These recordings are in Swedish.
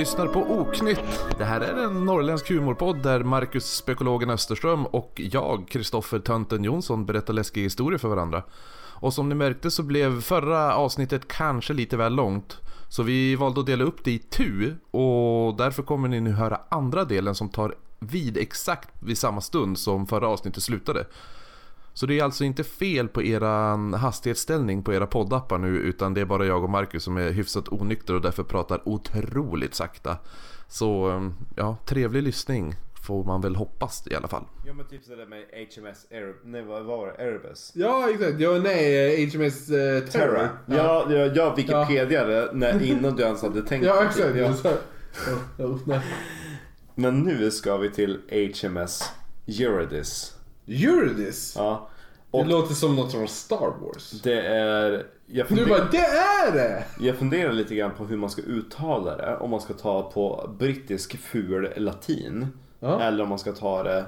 lyssnar på Oknytt. Det här är en norrländsk humorpodd där Marcus Spekologen Österström och jag, Kristoffer Tönten Jonsson, berättar läskiga historier för varandra. Och som ni märkte så blev förra avsnittet kanske lite väl långt. Så vi valde att dela upp det i tu och därför kommer ni nu höra andra delen som tar vid exakt vid samma stund som förra avsnittet slutade. Så det är alltså inte fel på eran hastighetsställning på era poddappar nu utan det är bara jag och Marcus som är hyfsat onykter och därför pratar otroligt sakta. Så ja, trevlig lyssning får man väl hoppas i alla fall. Ja men typ sådär med HMS Air... Nej vad var det? Airbus? Ja exakt, ja nej HMS eh, Terror. Ja, ja, jag Wikipedia när, innan du ens hade tänkt Ja exakt. Ja. Ja. Ja, ja. Men nu ska vi till HMS Eurydice. Eurydice? Ja. Det Och låter som något från Star Wars. det är... Jag, Du funder, bara, det är det! jag funderar lite grann på hur man ska uttala det. Om man ska ta på brittisk ful latin. Ja. Eller om man ska ta det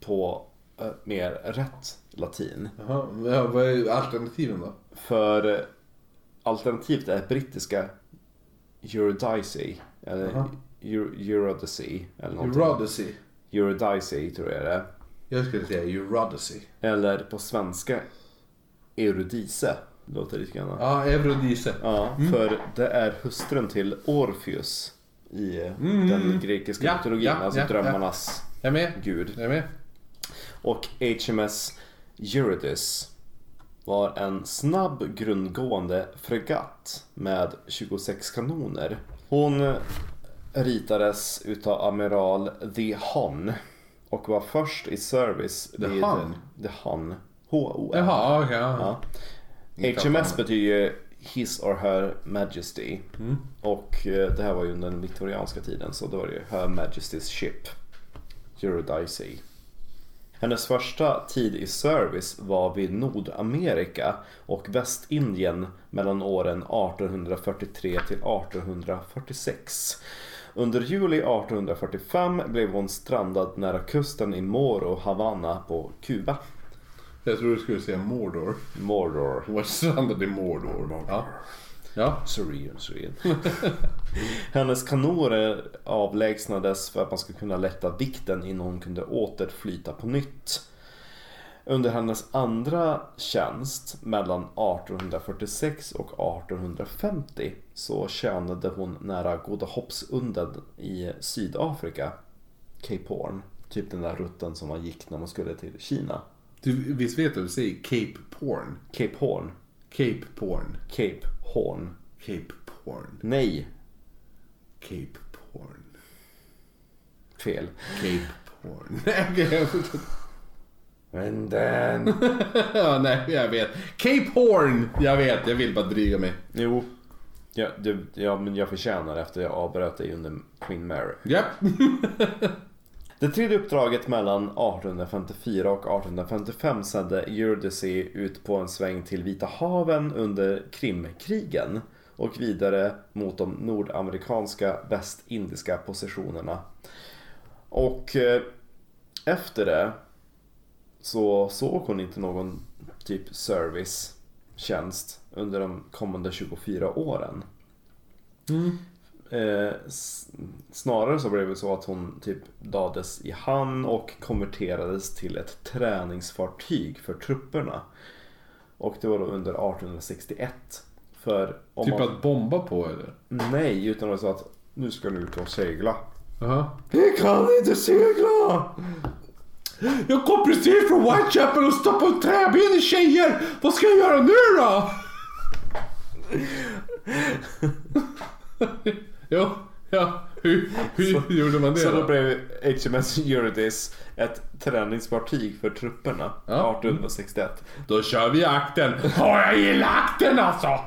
på eh, mer rätt latin. Jaha, ja, vad är alternativen då? För eh, alternativt är brittiska Eurydice. Eller Eurydice. Eller. Eurydice. Eurydice tror jag det är. Jag skulle säga Eurydice. Eller på svenska Eurydice. Låter lite grann. Ja, Ja, Eurydice. för det är hustrun till Orpheus i Mm. den grekiska Ja, mytologin. ja, alltså ja, drömmarnas Jag är med. gud. Jag är med. Och HMS Eurydice var en snabb grundgående fregatt med 26 kanoner. Hon ritades utav amiral The Hun och var först i service vid Hun? The Hun. H-O-N. Jaha, okej. ja. Ja. HMS betyder ju His or Her Majesty. Mm. Och eh, det här var ju under den viktorianska tiden så då var det ju Her Majesty's Ship. Eurydice. Hennes första tid i service var vid Nordamerika och Västindien mellan åren 1843 till 1846. Under juli 1845 blev hon strandad nära kusten i Moro, Havanna på Kuba. Jag tror du skulle säga Mordor. Mordor. Hon var strandad i Mordor. Ja. Ja. Syrian, Syrian. Hennes kanoner avlägsnades för att man skulle kunna lätta vikten innan hon kunde återflyta på nytt. Under hennes andra tjänst mellan 1846 och 1850 så tjänade hon nära Goda Hoppsunden i Sydafrika. Cape Horn. Typ den där rutten som man gick när man skulle till Kina. Du, visst vet du att du säger Cape Porn? Cape Horn. Cape Porn. Cape Horn. Cape Porn. Nej, Cape Porn. fel. Cape Porn. Nej, okej, jag fortsätter. And then... ja, nej, jag vet. Cape Horn! Jag vet, jag vill bara dryga mig. Jo. Ja, du, ja, men jag förtjänar efter jag avbröt dig under Queen Mary. Japp. Det tredje uppdraget mellan 1854 och 1855 sände Eurydice ut på en sväng till Vita haven under Krimkrigen och vidare mot de nordamerikanska västindiska positionerna. Och eh, efter det så såg hon inte någon typ servicetjänst under de kommande 24 åren. Eh, s- snarare så blev det så att hon typ lades i hamn och konverterades till ett träningsfartyg för trupperna. Och det var då under 1861. För om Typ man... att bomba på eller? Nej, utan det så att nu ska du ut och segla. Jaha. Vi kan inte segla! Jag kom precis från Whitechapel och stoppade en träben i tjejer! Vad ska jag göra nu då? jo, ja. Hur, hur gjorde man det Så då då? blev HMS Eurydice ett träningsfartyg för trupperna Ja. 1861. Då kör vi akten. Ja, jag gillar akten alltså!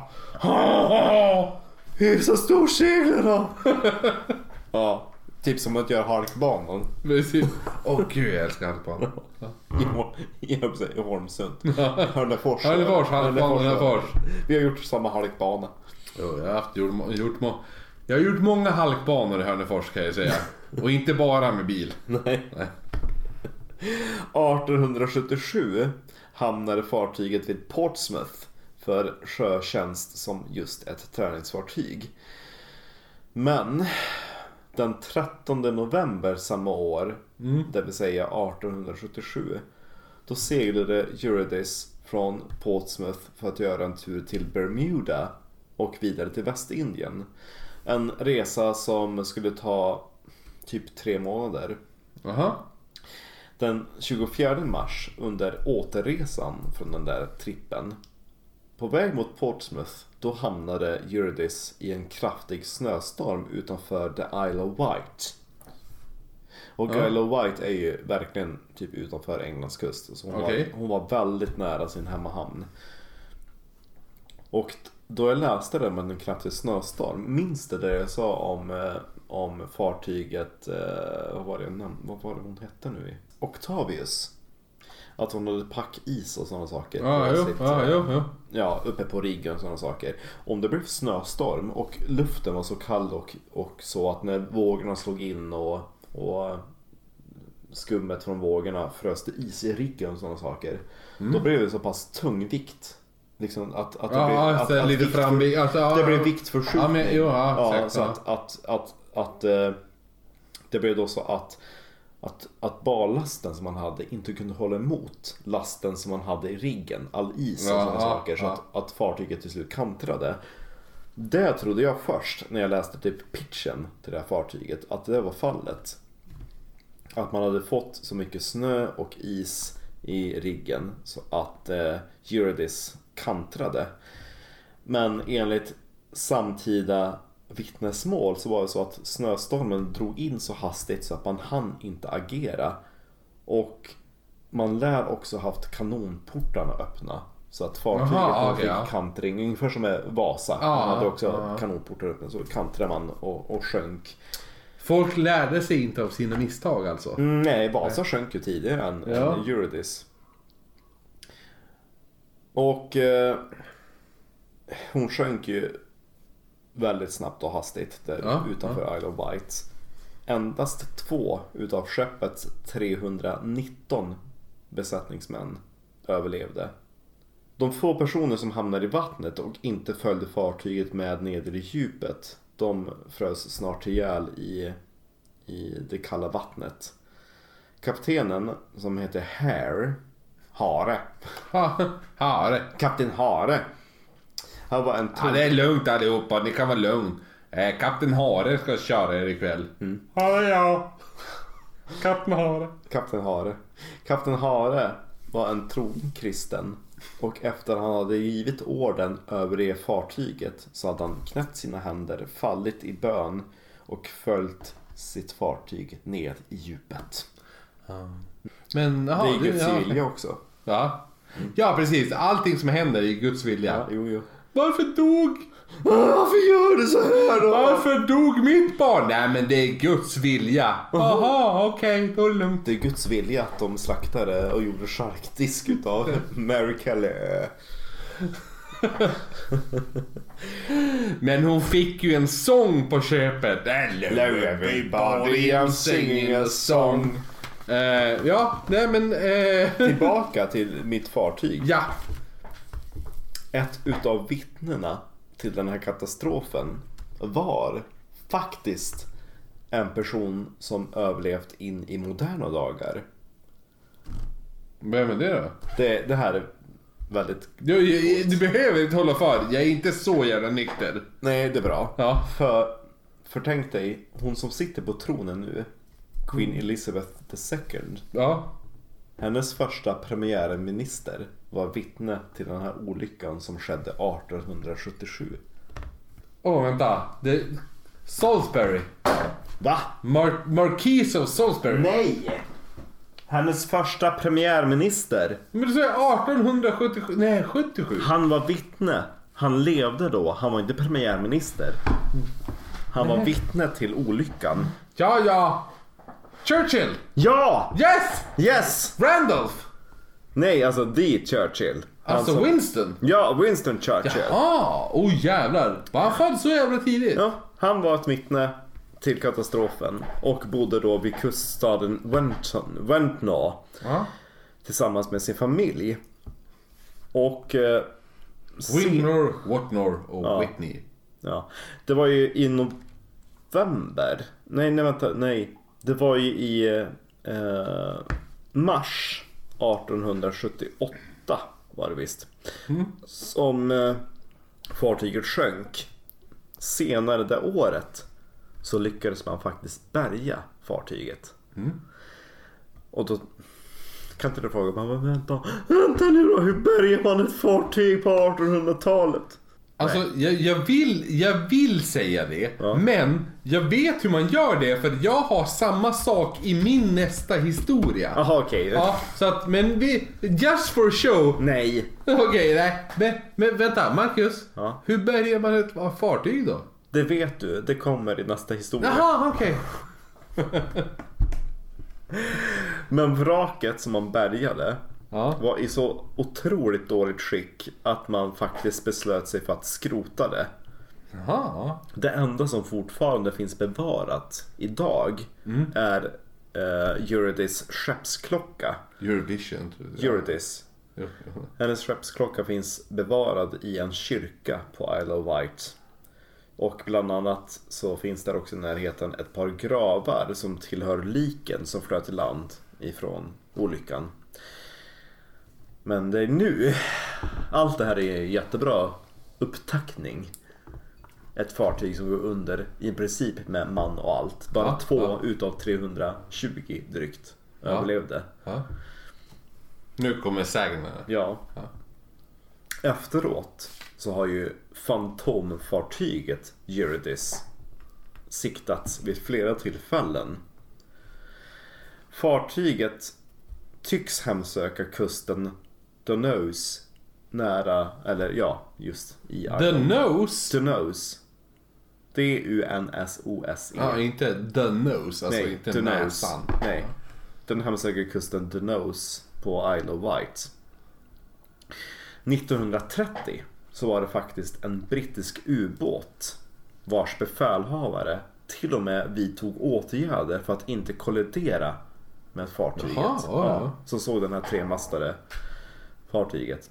Hyfsat stor segel då! ja, typ som att göra halkbanan. Precis. Åh gud, jag älskar halkbanor. I, i, i Holmsund. Hörnefors. Hörnefors, halkbana, Hörnefors. Vi har gjort samma halkbana. Jo, jag har haft, gjort, gjort, må, jag har gjort många halkbanor i Hörnefors kan jag säga. Och inte bara med bil. Nej. Nej. 1877 hamnade fartyget vid Portsmouth för sjötjänst som just ett träningsfartyg. Men den 13 november samma år, det vill säga 1877, då seglade Eurydice från Portsmouth för att göra en tur till Bermuda och vidare till Västindien. En resa som skulle ta typ tre månader. Jaha. Den 24 mars under återresan från den där trippen på väg mot Portsmouth då hamnade Eurydice i en kraftig snöstorm utanför The Isle of Wight. Och Ja. Isle of Wight är ju verkligen typ utanför Englands kust. Så hon, Okej. var, hon var väldigt nära sin hemmahamn. Och då jag läste det med en kraftig snöstorm, minns det där jag sa om, eh, om fartyget, eh, vad var det, vad var det hon hette nu? Octavius. Att hon hade packis och sådana saker. Ja, på jo, eh, jo, jo. ja, uppe på riggen och sådana saker. Om det blev snöstorm och luften var så kall och, och så att när vågorna slog in och, och skummet från vågorna frös det is i riggen och sådana saker. Då blev det så pass tung vikt. Liksom att, att det Mm. Ja, blev, att, att, lite vikt- fram... Alltså, ja, det blev viktförskjutning. Ja, men, jo, ja, exakt, så ja. att, att, att, att eh, det blev då så att, att, att ballasten som man hade inte kunde hålla emot lasten som man hade i riggen. All is och Ja, sådana saker. Så att, att fartyget till slut kantrade. Det trodde jag först när jag läste typ pitchen till det här fartyget. Att det var fallet. Att man hade fått så mycket snö och is i riggen så att eh, Eurydice kantrade. Men enligt samtida vittnesmål så var det så att snöstormen drog in så hastigt så att man hann inte agera. Och man lär också haft kanonportarna öppna. Så att fartyget Jaha, okej, fick ja. kantring, ungefär som med Vasa. Ja, man hade också ja. kanonportar öppna så kantrade man och, och sjönk. Folk lärde sig inte av sina misstag alltså. Mm, nej, Vasa sjönk ju tidigare än, Ja. än Eurydice. Och eh, hon sjönk ju väldigt snabbt och hastigt där Ja, utanför Isle of Wight. Endast två utav skeppets 319 besättningsmän överlevde. De få personer som hamnade i vattnet och inte följde fartyget med ner i djupet, de frös snart ihjäl i, i det kalla vattnet. Kaptenen som heter Hare, Hare, Ha, Hare. Kapten Hare. Han var en Ja, tung... det är lugnt allihopa, ni kan vara lugn. Eh, Kapten Hare ska köra er ikväll. Ja, ja. Kapten Hare. Kapten Hare. Kapten Hare var en trogen kristen och efter han hade givit orden över det fartyget så hade han knäppt sina händer, fallit i bön och följt sitt fartyg ned i djupet. Men jaha, det är Guds ja. vilja också. Ja. ja, precis. Allting som händer är Guds vilja. Ja, jo, jo. Varför dog... Varför gör du så här då? Varför dog mitt barn? Nej, men det är Guds vilja. Jaha, okej, då är det lugnt. Det är Guds vilja att de slaktade och gjorde charkdisk utav Mary Kelly. Men hon fick ju en sång på köpet. Hello everybody, I'm singing a song. Eh, ja, nej men... eh, Tillbaka till mitt fartyg. ja. Ett utav vittnena till den här katastrofen var faktiskt en person som överlevt in i moderna dagar. Vem är det då? Det, det här är väldigt... Du, jag- du behöver inte hålla för. Jag är inte så jävla nykter. Nej, det är bra. Ja. För, för tänk dig, hon som sitter på tronen nu, Queen Elizabeth II. Ja. Hennes första premiärminister var vittne till den här olyckan som skedde 1877. Åh, vänta. Det... Salisbury. Va? Mar- Marquis of Salisbury. Nej! Hennes första premiärminister. Men du säger 1877? Nej, 77. Han var vittne. Han levde då. Han var inte premiärminister. Han var vittne till olyckan. Ja, ja. Churchill. Ja! Yes! Yes! Randolph. Nej, alltså the Churchill. Han Alltså som- Winston. Ja, Winston Churchill. Jaha, oh jävlar. Var han född så jävla tidigt? Ja, han var ett vittne till katastrofen och bodde då vid kuststaden Wenton, Wentnaw Ja. tillsammans med sin familj. Och... Eh, Winner, Whatnor och. Whitney. Ja, det var ju i no- november. Nej, nej vänta, nej. Det var ju i eh, mars 1878 var det visst. Som eh, fartyget sjönk. Senare det året så lyckades man faktiskt bärga fartyget. Och då kan inte du fråga, men vänta, vänta nu då, hur bärgar man ett fartyg på 1800-talet? Alltså, jag, jag, vill, jag vill säga det, Ja. men jag vet hur man gör det för jag har samma sak i min nästa historia. Jaha okej. Ja, så att, men vi, just for show. Nej. Okej, nej. Men, men vänta, Marcus. Ja. Hur bärgar man ett fartyg då? Det vet du, det kommer i nästa historia. Jaha, okej. Men vraket som man bärgade Ja. var i så otroligt dåligt skick att man faktiskt beslöt sig för att skrota det. Jaha. Det enda som fortfarande finns bevarat idag är uh, Eurydice skeppsklocka. Eurovision. tror jag. Eurydice. Hennes skeppsklocka finns bevarad i en kyrka på Isle of Wight. Och bland annat så finns där också i närheten ett par gravar som tillhör liken som flöt i land ifrån olyckan. Men det är nu, allt det här är jättebra upptackning. Ett fartyg som går under i princip med man och allt. Bara Ja, två ja. utav 320 drygt Ja. överlevde. Nu kommer sägnerna. Ja. Efteråt så har ju fantomfartyget Eurydice siktats vid flera tillfällen. Fartyget tycks hemsöka kusten Dunose nära, eller ja, just i The Ireland. nose. Dunose. D-U-N-S-O-S-E. Ja, inte the nose, alltså Nej, inte Dunose. näsan. Nej. Den hemsöker kusten Dunose på Isle of Wight. 1930 så var det faktiskt en brittisk ubåt vars befälhavare till och med vidtog åtgärder för att inte kollidera med fartyget. Jaha, ja, ja. Som såg den här tremastade fartyget.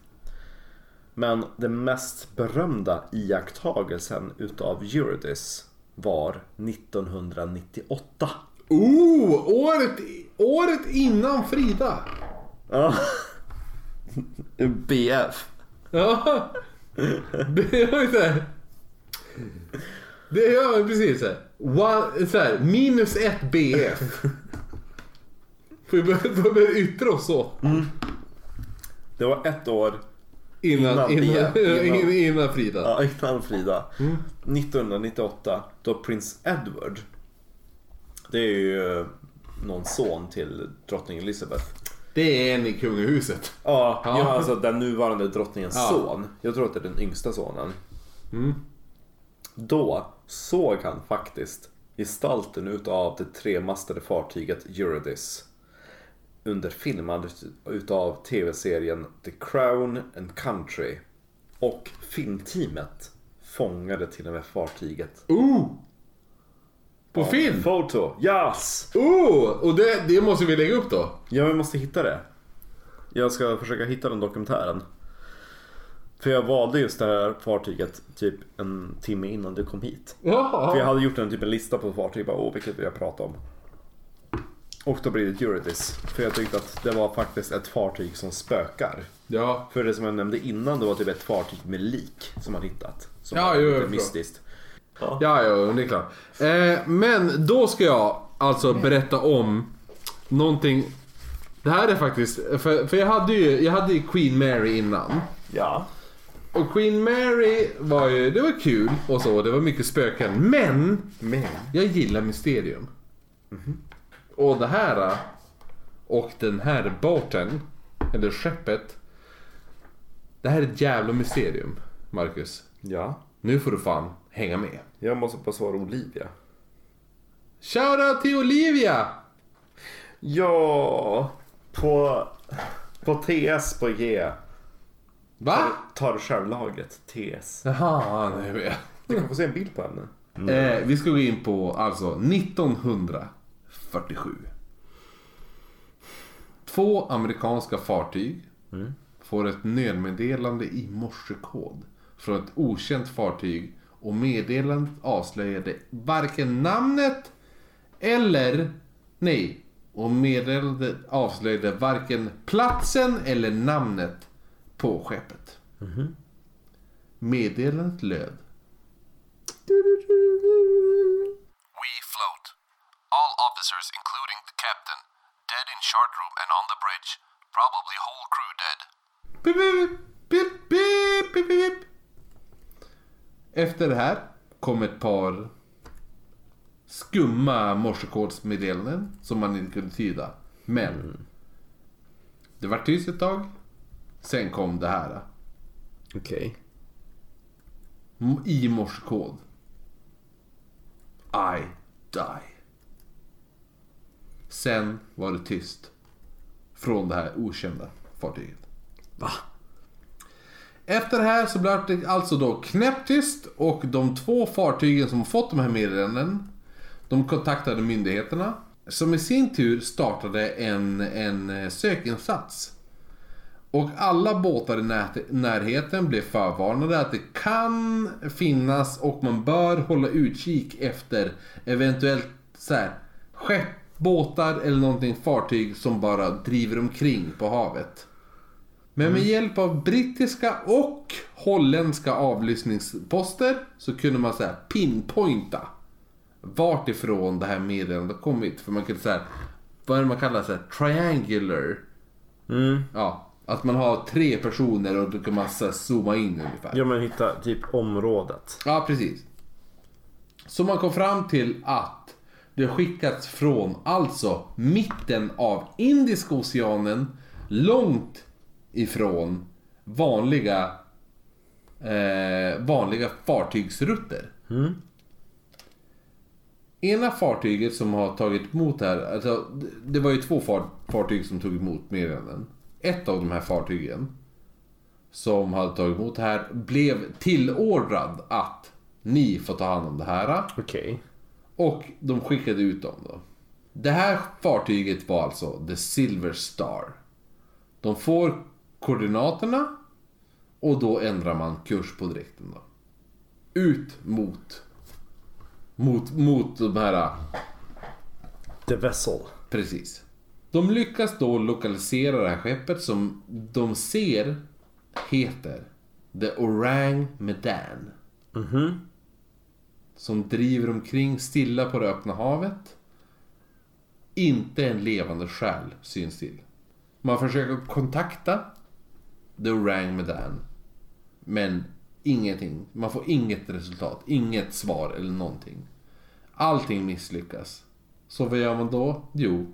Men den mest berömda iakttagelsen utav Eurydice var 1998. Oh, året, året innan Frida. Ja. BF. Ja. Det var ju såhär. Det man precis såhär. One, så här, minus ett BF. Får vi börja yttra oss så? Det var ett år Innan, Innan innan, innan, innan. Frida. ja, innan Frida. 1998 då prins Edward. Det är ju eh, någon son till drottning Elizabeth. Det är en i kungahuset. Ja, Ja. ja. alltså den nuvarande drottningens Ja. son. Jag tror att det är den yngsta sonen. Då såg han faktiskt gestalten utav det tremastade fartyget Eurydice. Under filmandet utav tv-serien The Crown and Country. Och filmteamet fångade till och med fartyget. Oh! På film? Foto, yes! Oh! Och det, det måste vi lägga upp då. Ja, vi måste hitta det. Jag ska försöka hitta den dokumentären. För jag valde just det här fartyget typ en timme innan du kom hit. För jag Ja. hade gjort en typ en lista på fartyg, bara åh vilket vill jag prata om. Och då blir det Eurydice. För jag tyckte att det var faktiskt ett fartyg som spökar. Ja. För det som jag nämnde innan, det var typ ett fartyg med lik som man hittat. Som Ja, var jo, lite mystiskt. Ja, ja, det är klart. Eh, men då ska jag alltså berätta om någonting. Det här är faktiskt, för, för jag hade ju jag hade ju Queen Mary innan. Ja. Och Queen Mary var ju, det var kul och så, det var mycket spöken. Men Men. jag gillar mysterium. Och det här och den här båten, eller skeppet. Det här är ett jävla mysterium, Marcus. Ja. Nu får du fan hänga med. Jag måste bara svara Olivia. Shoutout till Olivia! Ja. På, på TS på G. Va? Tar du självlagret TS. Jaha, nu vet jag. Du kan få se en bild på henne. Eh, vi ska gå in på alltså 1947. Två amerikanska fartyg får ett nödmeddelande i morsekod från ett okänt fartyg och meddelandet avslöjade varken namnet eller... Nej. Och meddelandet avslöjade varken platsen eller namnet på skeppet. Meddelandet löd. Officers, including the captain, dead in chart room and on the bridge. Probably whole crew dead. Pip, pip, pip, pip, pip. Efter det här kom ett par skumma morsekodsmeddelanden som man inte kunde tyda. Men det var tyst ett tag. Sen kom det här Okej. m- i morsekod. I die. Sen var det tyst från det här okända fartyget. Va? Efter det här så blev det alltså då knäpptyst och de två fartygen som fått de här meddelanden de kontaktade myndigheterna som i sin tur startade en, en eh, sökinsats. Och alla båtar i närheten blev förvarnade att det kan finnas och man bör hålla utkik efter eventuellt så här, skepp, båtar eller någonting fartyg som bara driver omkring på havet. Men med hjälp av brittiska och holländska avlyssningsposter så kunde man så här pinpointa vart ifrån det här meddelandet kommit. För man kunde säga vad är det man kallar så här, triangular. Mm. Ja, att man har tre personer och då kan man så här, zooma in ungefär. Ja men hitta typ området. Ja, precis. Så man kom fram till att det har skickats från alltså mitten av Indiska oceanen långt ifrån vanliga eh, vanliga fartygsrutter. Ena fartyget som har tagit emot det här, alltså, det- var ju två far, fartyg som tog emot meddelanden. Ett av de här fartygen som hade tagit emot det här blev tillordrad att ni får ta hand om det här. Okej. Och de skickade ut dem då. Det här fartyget var alltså The Silver Star. De får koordinaterna och då ändrar man kurs på direkten då. Ut mot mot, mot de här The Vessel. Precis. De lyckas då lokalisera det här skeppet som de ser heter The Orang Medan. Som driver omkring stilla på det öppna havet. Inte en levande själ syns till. Man försöker kontakta The Orang Medan. Men ingenting. Man får inget resultat. Inget svar eller någonting. Allting misslyckas. Så vad gör man då? Jo,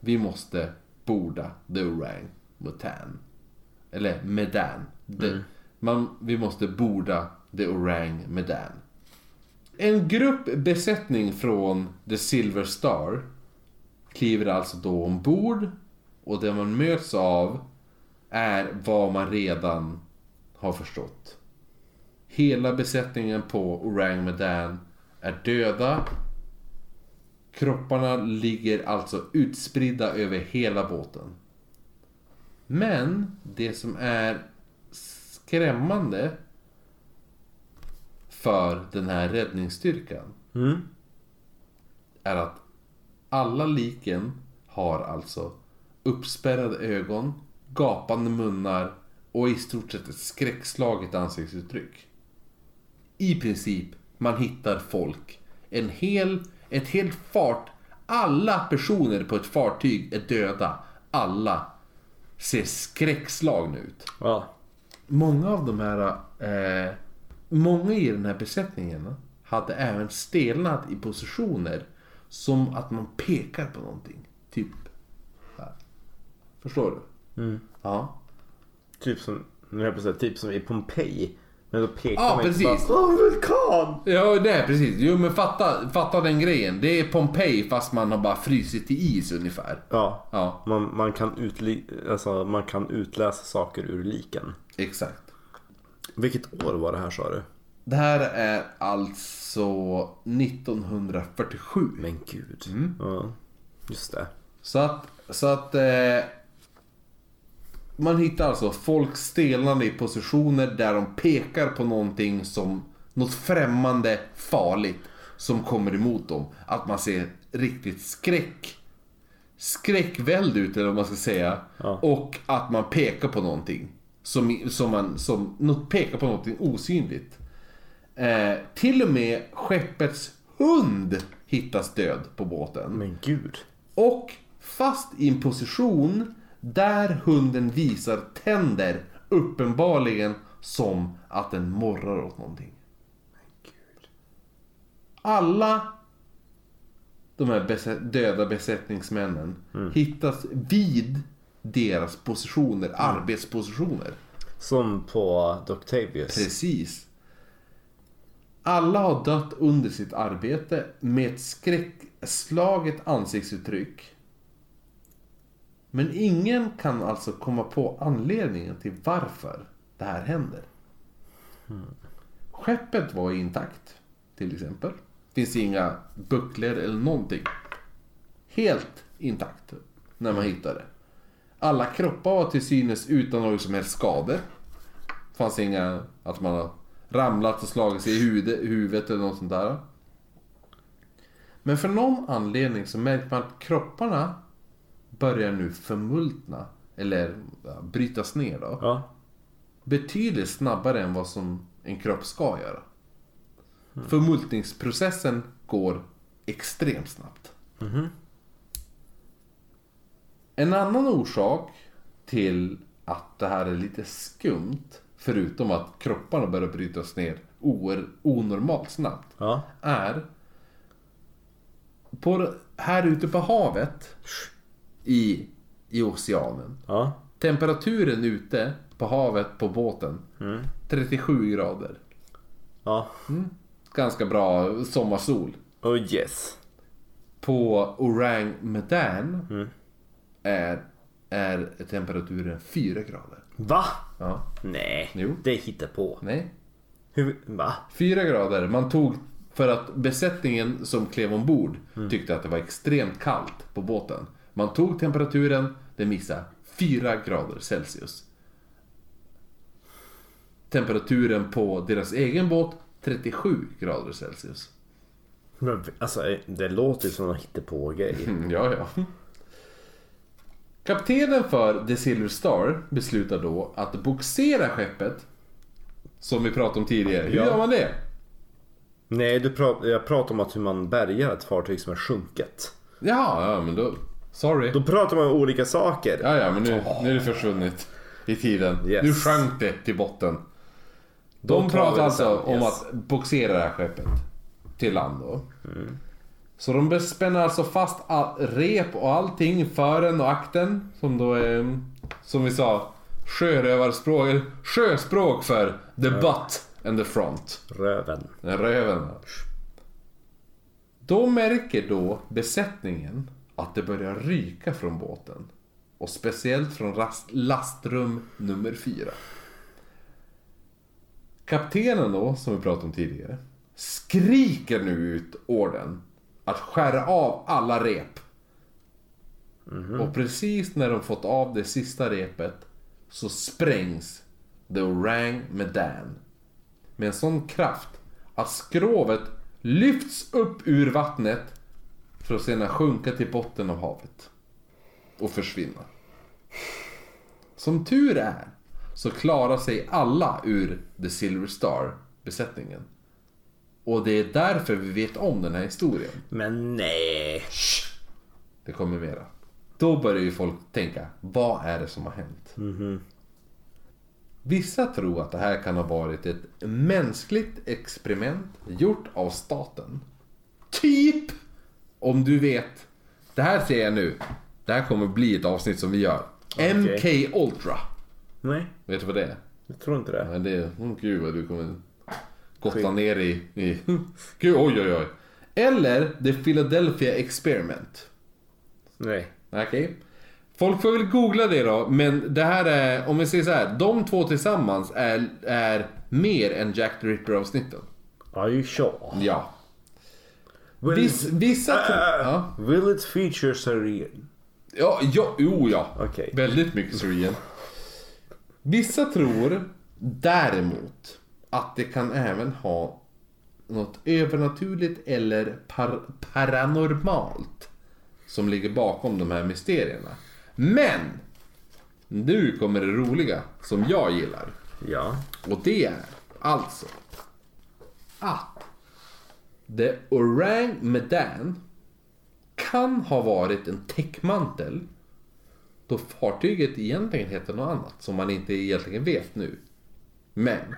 vi måste borda The Orang Medan. Eller Medan. The, man, vi måste borda The Orang Medan. En grupp besättning från The Silver Star kliver alltså då ombord och det man möts av är vad man redan har förstått. Hela besättningen på Orang Medan är döda. Kropparna ligger alltså utspridda över hela båten. Men det som är skrämmande för den här räddningsstyrkan är att alla liken har alltså uppspärrade ögon, gapande munnar och i stort sett ett skräckslaget ansiktsuttryck. I princip, man hittar folk. En hel, ett helt fart. Alla personer på ett fartyg är döda. Alla ser skräckslagna ut. Ja. Många av de här... Eh, många i den här besättningen hade även stelnat i positioner som att man pekar på någonting. Typ här. Förstår du? Ja. Typ som, nu jag på säga, typ som i Pompeji. Men då pekar Ja, man inte precis. bara Åh, vulkan! Ja, det är precis. Jo, men fatta, fatta den grejen. Det är Pompeji fast man har bara frysit i is ungefär. Ja. Ja, Man, man, kan utli- alltså, man kan utläsa saker ur liken. exakt. Vilket år var det här sa du? Det här är alltså 1947. Men gud. Ja, just det. Så att, så att eh, man hittar alltså folk stelnande i positioner där de pekar på någonting som något främmande farligt som kommer emot dem. Att man ser riktigt skräck skräckvälde ut eller vad man ska säga. Ja. Och att man pekar på någonting. Som, som man som, något, pekar på någonting osynligt. Eh, till och med skeppets hund hittas död på båten. Men gud. Och fast i en position där hunden visar tänder uppenbarligen som att den morrar åt någonting. Alla de här döda besättningsmännen hittas vid deras positioner, arbetspositioner. Som på Doctavius. Precis. Alla har dött under sitt arbete med ett skräckslaget ansiktsuttryck. Men ingen kan alltså komma på anledningen till varför det här händer. Skeppet var intakt, till exempel. Finns inga bucklor eller någonting. Helt intakt när man hittade det. Alla kroppar var till synes utan några som helst skador. Fanns inga att man har ramlat och slagit sig i huvudet, huvudet eller något sånt där. Men för någon anledning så märker man att kropparna börjar nu förmultna. Eller brytas ner då. Ja. Betydligt snabbare än vad som en kropp ska göra. Förmultningsprocessen går extremt snabbt. En annan orsak till att det här är lite skumt, förutom att kropparna börjar brytas ner onormalt snabbt, Ja. är på, här ute på havet i, i oceanen. Ja. Temperaturen ute på havet på båten 37 grader. Ja. Ganska bra sommarsol. Oh yes. På Orang Medan är, är temperaturen 4 grader. Va? Ja, Nej. Jo. Det hittar på. nej. Hur, va? 4 grader. Man tog för att besättningen som klev ombord tyckte att det var extremt kallt på båten. Man tog temperaturen, den missade 4 grader Celsius. Temperaturen på deras egen båt 37 grader Celsius. Men, alltså det låter ju som en hittepå-grej. Mm, ja, ja. Kaptenen för The Silver Star beslutar då att boxera skeppet. Som vi pratade om tidigare. Hur Ja. gör man det? Nej, du prat, jag pratar om att hur man bärgar ett fartyg som är sjunket. Jaha, ja men då... Sorry. Då pratar man om olika saker. Ja, ja, men nu, nu är det försvunnit i tiden. Yes. Nu sjönk det till botten. De vi pratar alltså sen, om yes. att boxera det här skeppet till land då. Så de spänner alltså fast all, rep och allting, fören och akten. Som då är, som vi sa, sjörövarspråk, sjöspråk för the butt and the front. Röven. Röven. Då märker då besättningen att det börjar ryka från båten. Och speciellt från lastrum nummer fyra. Kaptenen då, som vi pratade om tidigare, skriker nu ut orden att skära av alla rep. Och precis när de fått av det sista repet så sprängs The Orang Medan med en sån kraft att skrovet lyfts upp ur vattnet för att sedan sjunka till botten av havet och försvinna. Som tur är så klarar sig alla ur The Silver Star besättningen. Och det är därför vi vet om den här historien. Men nej. Det kommer mera. Då börjar ju folk tänka, vad är det som har hänt? Vissa tror att det här kan ha varit ett mänskligt experiment gjort av staten. Typ! Om du vet. Det här ser jag nu. Det här kommer bli ett avsnitt som vi gör. MK Ultra. Nej, Vet du vad det är? jag tror inte det. Ja, det är, oh, gud vad du kommer gotta ner i, i... Gud, oj oj oj. Eller The Philadelphia Experiment. Nej. Okej. Folk får väl googla det då, men det här är, om vi säger så här, de två tillsammans är, är mer än Jack the Ripper avsnitten. Are you sure? Ja. Will, Viss, vissa... Tro- ja. will its features are real? Ja, ja, jo ja. Okej. Väldigt mycket Syrian. Vissa tror däremot att det kan även ha något övernaturligt eller par, paranormalt som ligger bakom de här mysterierna. Men! Nu kommer det roliga som jag gillar. Ja. Och det är alltså att The Orang Medan kan ha varit en täckmantel då fartyget egentligen heter något annat som man inte egentligen vet nu. Men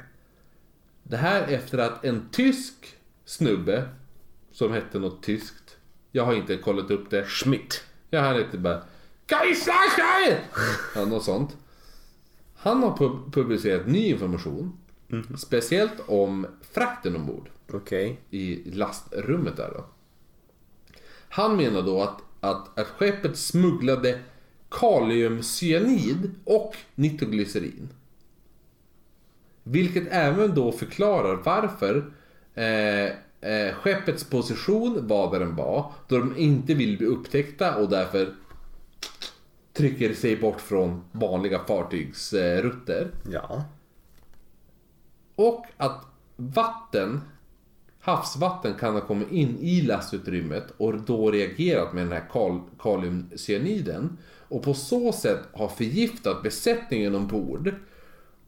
det här efter att en tysk snubbe som hette något tyskt. Jag har inte kollat upp det. Schmidt. Ja, han heter bara Kaiserschein! Ja, något sånt. Han har pub- publicerat ny information. Speciellt om frakten ombord Okej. i lastrummet där då. Han menar då att, att, att skeppet smugglade kaliumcyanid och nitroglycerin. Vilket även då förklarar varför eh, eh, skeppets position var där den var. Då de inte vill bli upptäckta och därför trycker sig bort från vanliga fartygsrutter. Ja. Och att vatten, havsvatten kan ha kommit in i lastutrymmet och då reagerat med den här kal- kaliumcyaniden. Och på så sätt har förgiftat besättningen ombord.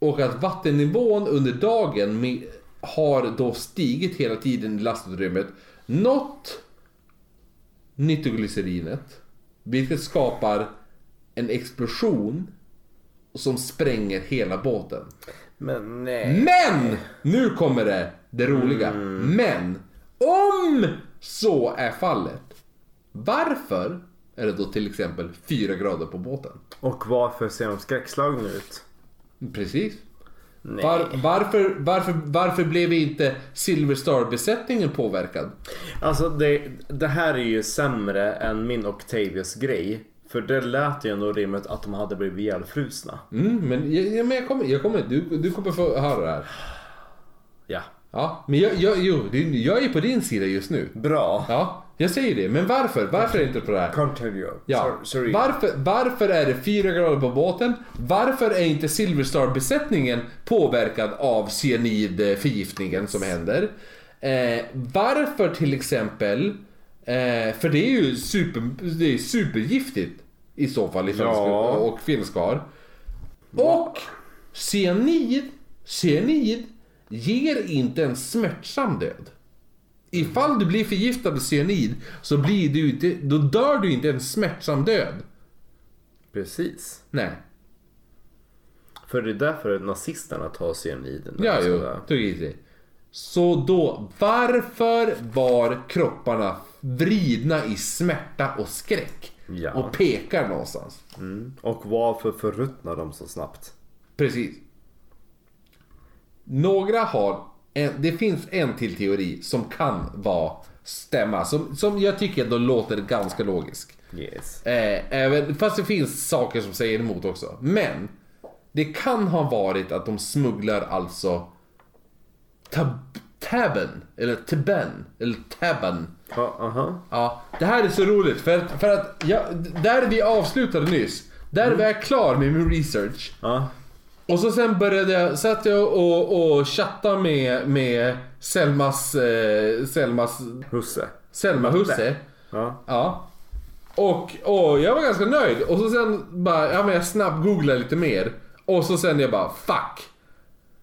Och att vattennivån under dagen med, har då stigit hela tiden i lastutrymmet. Nått nitroglycerinet. Vilket skapar en explosion som spränger hela båten. Men nej. Men! Nu kommer det, det roliga. Men! Om så är fallet. Varför är det då till exempel fyra grader på båten? Och varför ser de skräckslagna ut? Precis. Var, varför, varför, varför blev inte Silver Star-besättningen påverkad? Alltså det, det här är ju sämre än min Octavius grej. För det lät ju ändå rimligt att de hade blivit ihjälfrusna. Mm, men jag, jag, men jag kommer, jag kommer, du, du kommer få höra det här. Ja. Ja, men jag, jag, jo, jag är på din sida just nu. Bra. Ja, jag säger det. Men varför? Varför är det inte på det här? Continue. Ja. Sorry. Varför, varför är det fyra grader på båten? Varför är inte Silver Star-besättningen påverkad av cyanidförgiftningen som händer? Eh, varför till exempel, eh, för det är ju super, det är supergiftigt i så fall ifall det Ja. och finskar. Och cyanid, cyanid ger inte en smärtsam död. Ifall du blir förgiftad av cyanid så blir du inte, då dör du inte en smärtsam död. Precis. Nej. För det är därför nazisterna tar cyaniden. Ja, jo, tog i sig. Så då, varför var kropparna vridna i smärta och skräck? Ja. Och pekar någonstans. Mm. Och varför förruttnar de så snabbt? Precis. Några har, en, det finns en till teori som kan vara stämma. Som, som jag tycker ändå låter ganska logisk. Yes. Eh, även, fast det finns saker som säger emot också. Men det kan ha varit att de smugglar alltså tab, taben, eller taben, eller taben. Ja, aha. Ja, det här är så roligt för att, för att jag, där vi avslutade nyss, där var jag klar med min research. Ja. Och så sen började jag, satt jag och, och chatta med, med Selmas, eh, Selmas, Husse. Selma husse. Ja. Ja. Och, och jag var ganska nöjd. Och så sen bara, ja men jag snabb-googlade lite mer. Och så sen jag bara, fuck.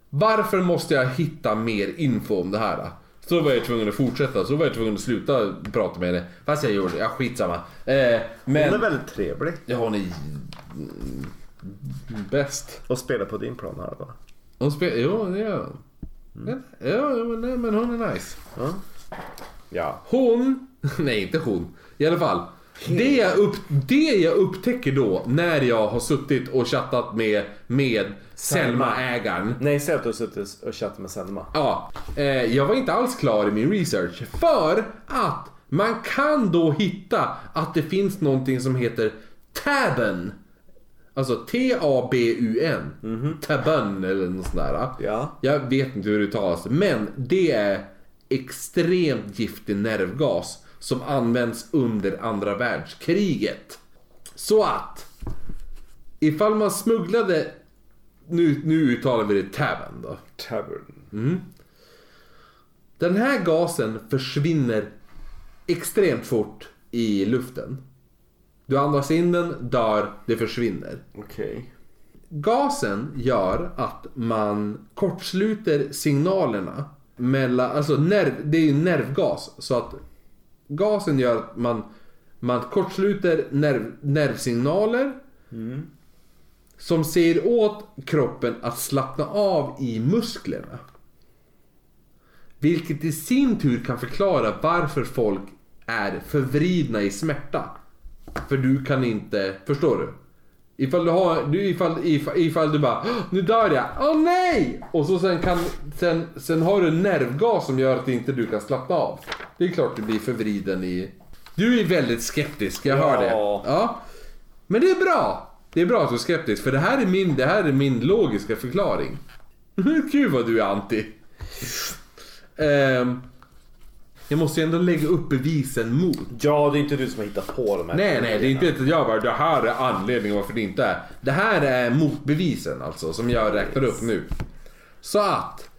Varför måste jag hitta mer info om det här? Då? Så var jag tvungen att fortsätta, så var jag tvungen att sluta prata med henne. Fast jag gjorde det, ja skitsamma. Eh, Hon är men... väldigt trevlig. Ja, hon är bäst. Och spelar på din plan här va? Hon spelar, jo det gör hon. Ja, ja, men, nej, men hon är nice. Ja. Ja. Hon, nej inte hon, i alla fall. Det jag, upp, det jag upptäcker då när jag har suttit och chattat med, med Selma-ägaren. Nej, säg att du har suttit och chattat med Selma. Ja, eh, jag var inte alls klar i min research. För att man kan då hitta att det finns någonting som heter Taben. Alltså T-A-B-U-N. Taben eller något sånt där. Ja. Jag vet inte hur det uttalas. Men det är extremt giftig nervgas som används under andra världskriget. Så att ifall man smugglade nu, nu uttalar vi det Taben då. Tavern. Den här gasen försvinner extremt fort i luften. Du andas in den, dör, det försvinner. Okej. Gasen gör att man kortsluter signalerna mellan, alltså nerv, det är ju nervgas. Så att gasen gör att man, man kortsluter nerv, nervsignaler som säger åt kroppen att slappna av i musklerna. Vilket i sin tur kan förklara varför folk är förvridna i smärta. För du kan inte, förstår du? Ifall du har, du, ifall, ifall, ifall du bara "Åh, Nu dör jag, åh nej! Och så sen kan, sen, sen har du nervgas som gör att inte du kan slappna av. Det är klart du blir förvriden i... Du är väldigt skeptisk, jag hör det. Ja. Ja. Men det är bra! Det är bra att du är skeptisk, för det här är min, det här är min logiska förklaring. Gud vad du är anti. Ehm, jag måste ju ändå lägga upp bevisen mot. Ja, det är inte du som har hittat på de här Nej, nej, det är inte att jag bara det här är anledningen varför det inte är. Det här är motbevisen alltså som jag räknar upp nu. Så att.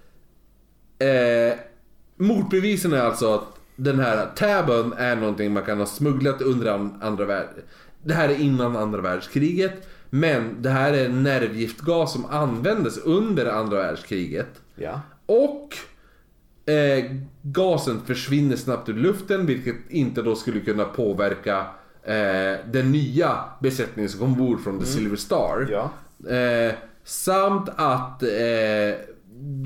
Eh, motbevisen är alltså att den här tabben är någonting man kan ha smugglat under an- andra världskriget. Det här är innan andra världskriget. Men det här är nervgiftgas som användes under andra världskriget. Ja. Och eh, gasen försvinner snabbt ur luften vilket inte då skulle kunna påverka eh, den nya besättningen som kom ombord från The Silver Star. Ja. Eh, samt att eh,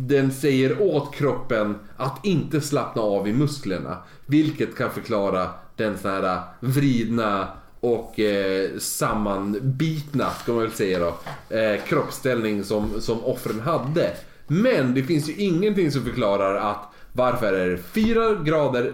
den säger åt kroppen att inte slappna av i musklerna. Vilket kan förklara den sån här vridna och eh, sammanbitna, ska man väl säga då, eh, kroppsställning som, som offren hade. Men det finns ju ingenting som förklarar att varför är det fyra grader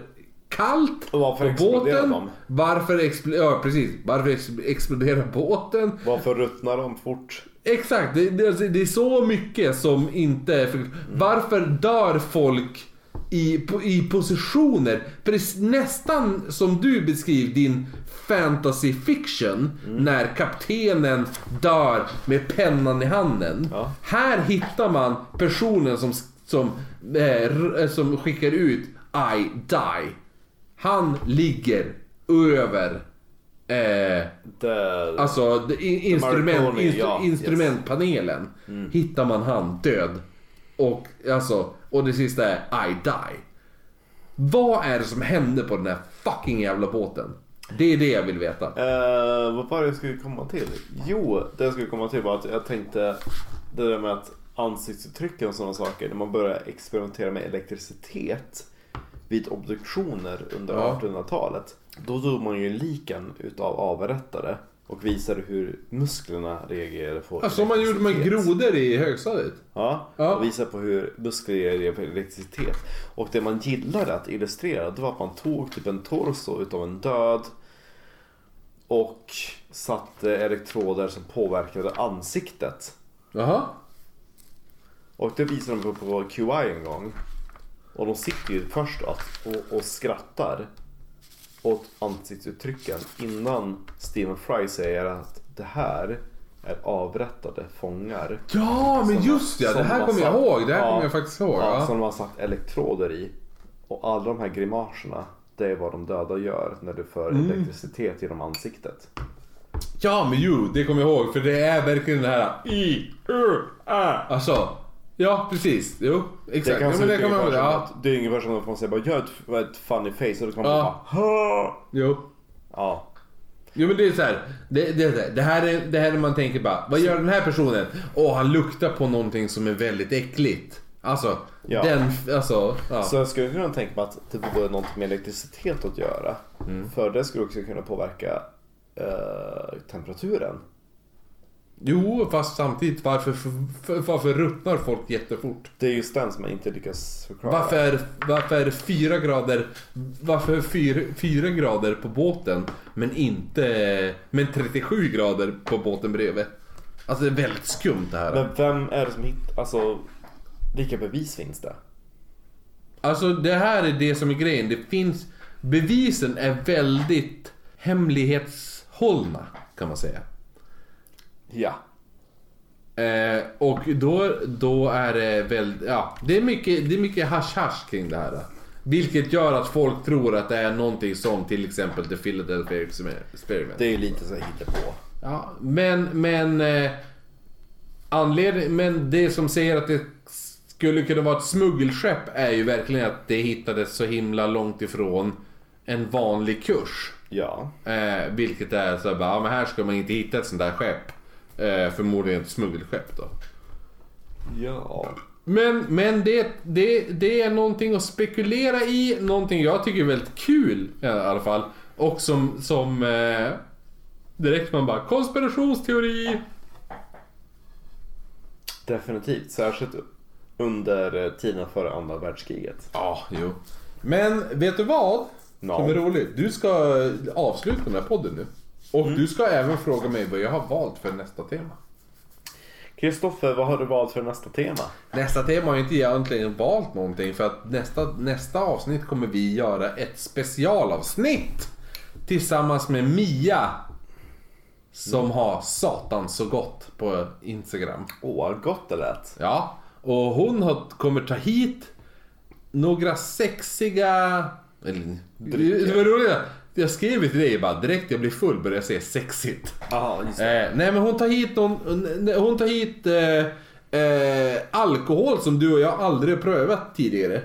kallt Och varför på båten? de? Varför, expl- ja, precis. varför ex- exploderar båten? Varför ruttnar de fort? Exakt, det, det, alltså, det är så mycket som inte... För, varför dör folk i, på- i positioner? Är nästan som du beskriver din fantasy fiction. När kaptenen dör med pennan i handen. Ja. Här hittar man personen som, som, eh, r- som skickar ut I die. Han ligger över eh, Det... Alltså i- instrument, Marconi, instru, ja, instrumentpanelen. Hittar man han död. Och, alltså, och det sista är I die. Vad är det som hände på den här fucking jävla båten? Det är det jag vill veta. Eh, vad var det jag skulle komma till? Jo, det jag skulle komma till var att jag tänkte det där med att ansiktsuttrycken och sådana saker. När man började experimentera med elektricitet vid obduktioner under Ja. 1800-talet. Då tog man ju liken utav avrättare och visade hur musklerna reagerade på Alltså, som man gjorde med grodor i högstadiet. Ja, Ja. och visar på hur muskler reagerar på elektricitet. Och det man gillade att illustrera det var att man tog typ en torso utav en död och satte elektroder som påverkade ansiktet. Jaha. Och det visade de på, på QI en gång. Och de sitter ju först att, och, och skrattar åt ansiktsuttrycken innan Stephen Fry säger att det här är avrättade fångar. Ja, men just ja. Det här kommer jag ihåg. Det här ja, kommer jag faktiskt ihåg. Ja, Ja. som de har satt elektroder i. Och alla de här grimaserna, det är vad de döda gör när du för Mm. elektricitet genom ansiktet. ja, men jo, det kommer jag ihåg. För det är verkligen det här I, U, Ä. Alltså. Ja, precis. Jo, Det exakt. kan ja, men det ungefär som Ja. det är ungefär som att man säger bara gör ett, ett funny face och då kan man Ja. bara! Jo. Ja. Jo men det är så här. Det, det, är så här, det, här är, det här är man tänker bara, vad gör den här personen? Åh, han luktar på någonting som är väldigt äckligt. Alltså, Ja. den, alltså, ja. Så jag skulle kunna tänka mig att det vore något med elektricitet att göra. Mm. För det skulle också kunna påverka eh, temperaturen. Jo, fast samtidigt, varför, för, varför ruttnar folk jättefort? Det är just den som jag inte lyckas förklara. Varför är, varför är det fyra grader, varför är fyra, fyra grader på båten men inte, men 37 grader på båten bredvid? Alltså det är väldigt skumt det här. Men vem är det som hittar, alltså vilka bevis finns det? Alltså det här är det som är grejen. Det finns, bevisen är väldigt hemlighetshållna kan man säga. Ja. Eh, och då, då är det väl, ja, det är mycket, det är mycket hasch-hasch kring det här. Vilket gör att folk tror att det är någonting som till exempel The Philadelphia Experiment. Det är ju lite så hitta på. Ja, men, men, eh, anledning, men det som säger att det skulle kunna vara ett smuggelskepp är ju verkligen att det hittades så himla långt ifrån en vanlig kurs. Ja. Eh, vilket är så här, bara, ja, men här ska man inte hitta ett sånt där skepp. Eh, förmodligen ett smuggelskepp då. Ja. Men, men det, det, det är någonting att spekulera i, någonting jag tycker är väldigt kul i alla fall. Och som, som eh, direkt man bara konspirationsteori. Definitivt. Särskilt under eh, tiden före andra världskriget. Ja, jo. Men vet du vad? Ja. Som är roligt. Du ska avsluta den här podden nu. Och du ska även fråga mig vad jag har valt för nästa tema. Kristoffer, vad har du valt för nästa tema? Nästa tema har jag inte egentligen valt någonting för att nästa, nästa avsnitt kommer vi göra ett specialavsnitt. Tillsammans med Mia. Som har satan så gott på Instagram. Åh, vad gott det lät. Ja, och hon har, kommer ta hit några sexiga... Eller, det var roligt. Jag skrev till dig bara direkt jag blir full börjar jag säga sexigt. Det. Eh, nej men hon tar hit någon, hon tar hit eh, eh, alkohol som du och jag aldrig har prövat tidigare.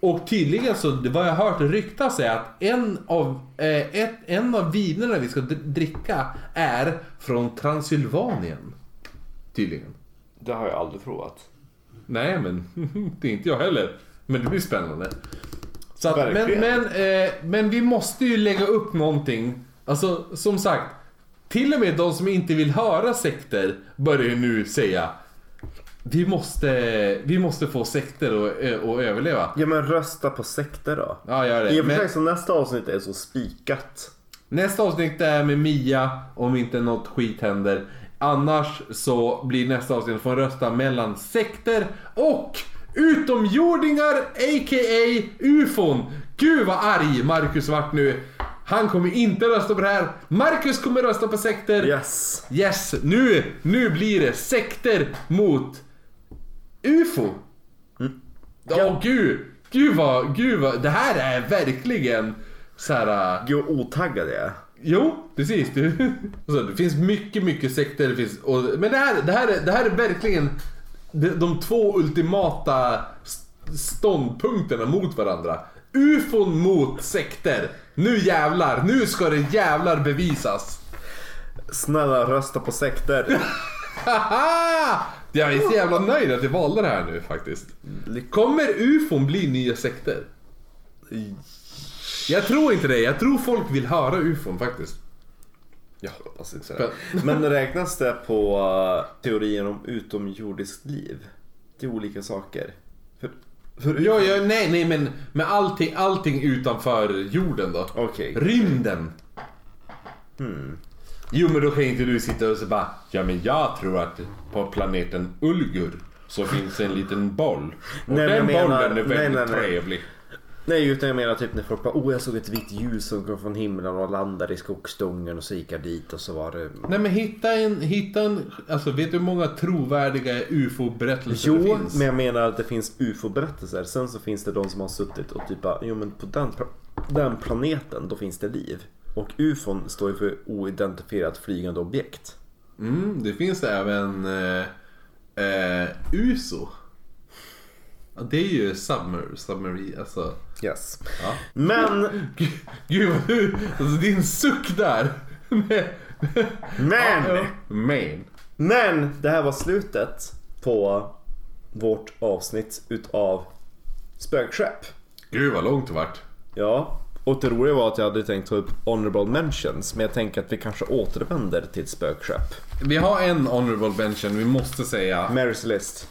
Och tydligen så, vad jag har hört ryktas är att en av, eh, ett, en av vinerna vi ska dr- dricka är från Transylvanien. Tydligen. Det har jag aldrig provat. Nej men, det är inte jag heller. Men det blir spännande. Så att, men, men, eh, men vi måste ju lägga upp någonting. Alltså som sagt. Till och med de som inte vill höra sekter börjar ju nu säga vi måste, vi måste få sekter att, att överleva. Ja men rösta på sekter då. Ja, gör I det. och för sig så nästa avsnitt är så spikat. nästa avsnitt är med Mia om inte något skit händer. Annars så blir nästa avsnitt får rösta mellan sekter och utomjordingar a.k.a. ufon. Gud vad arg Marcus vart nu. Han kommer inte rösta på det här. Marcus kommer rösta på sekter. Yes. Yes, nu, nu blir det sekter mot UFO. Åh gud, gud vad, gud vad, det här är verkligen så här. äh, Gud vad otaggad jag är. Jo, precis. Det, alltså, det finns mycket, mycket sekter. Det finns, och, men det här, det, här är, det här är verkligen de, de två ultimata st- ståndpunkterna mot varandra. UFOn mot sekter. Nu jävlar, nu ska det jävlar bevisas. Snälla rösta på sekter. Jag är så jävla nöjd att jag valde det här nu faktiskt. Kommer ufon bli nya sekter? Jag tror inte det. Jag tror folk vill höra ufon faktiskt. Det. Men räknas det på uh, teorin om utomjordiskt liv? Det är olika saker. För, för Ja, ja, nej, nej, men med allting, allting utanför jorden då. Okej. Rymden. Jo, men då kan inte du sitta och så bara, ja men jag tror att på planeten Ulgur så finns en liten boll. Och Nej, den jag menar- bollen är nej, väldigt nej, nej. trevlig. Nej, utan jag menar typ när folk bara oh jag såg ett vitt ljus som kom från himlen och landade i skogsdungen och så gick jag dit och så var det... Nej men hitta en, hitta en, alltså vet du hur många trovärdiga ufo-berättelser det Jo, finns? men jag menar att det finns ufo-berättelser. Sen så finns det de som har suttit och typ bara, jo men på den, den planeten då finns det liv. Och ufon står ju för oidentifierat flygande objekt. Mm, det finns även eh, eh, USO. Ja, det är ju submer, submarine, alltså. Yes. Ja. Men, Gud, Gud vad du, alltså din suck där. men, Men. men det här var slutet på vårt avsnitt utav Spökskepp. Gud vad långt det vart. Ja, och det roliga var att jag hade tänkt ta upp honorable mentions, men jag tänker att vi kanske återvänder till spökskepp. Vi har en honorable mention vi måste säga. Marys list.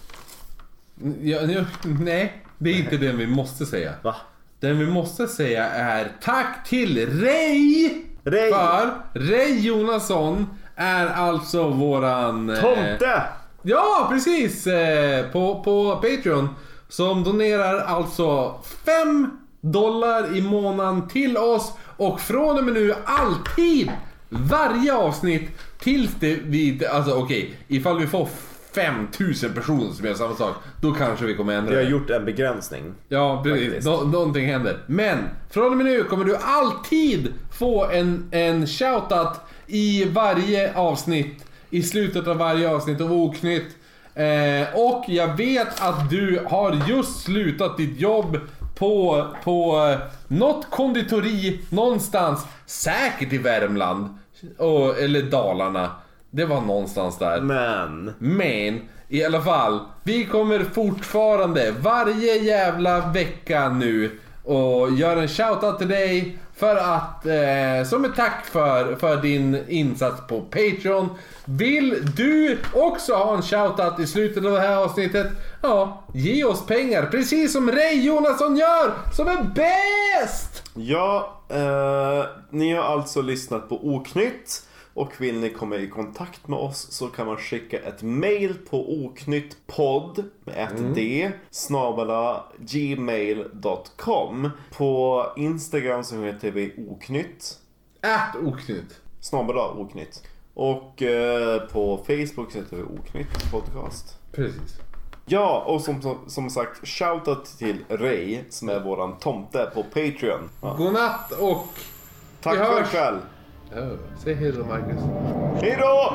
Ja, ja, nej, det är inte den vi måste säga. Va? Den vi måste säga är tack till Ray! Ray! För Ray Jonasson är alltså våran... eh, Tomte! Ja, precis! Eh, på, på Patreon. Som donerar alltså 5 dollar i månaden till oss. Och från och med nu alltid, varje avsnitt tills det vi... Alltså okej, ifall vi får 5000 personer som gör samma sak. Då kanske vi kommer ändra Vi har det. gjort en begränsning. Ja, precis. Faktiskt. Nå- någonting händer. Men från och med nu kommer du alltid få en, en shoutout i varje avsnitt. I slutet av varje avsnitt av Oknytt. Eh, och jag vet att du har just slutat ditt jobb på, på eh, något konditori någonstans. Säkert i Värmland. Och, eller Dalarna. Det var någonstans där. Men... Men i alla fall, vi kommer fortfarande varje jävla vecka nu och göra en shoutout till dig för att, eh, som ett tack för, för din insats på Patreon. Vill du också ha en shoutout i slutet av det här avsnittet? Ja, ge oss pengar precis som Ray Jonasson gör som är bäst! Ja, eh, ni har alltså lyssnat på Oknytt. Och vill ni komma i kontakt med oss så kan man skicka ett mail på oknyttpodd med ett d snabela gmail.com. På Instagram så heter vi oknytt Ät oknytt. snabela oknytt. Och eh, på Facebook så heter vi oknytt podcast. Precis. Ja, och som, som, sagt, shoutout till Ray som är våran tomte på Patreon. Ja. Godnatt och... Tack Vi för hörs. ikväll. Ja, säg hej då Marcus. Hej då!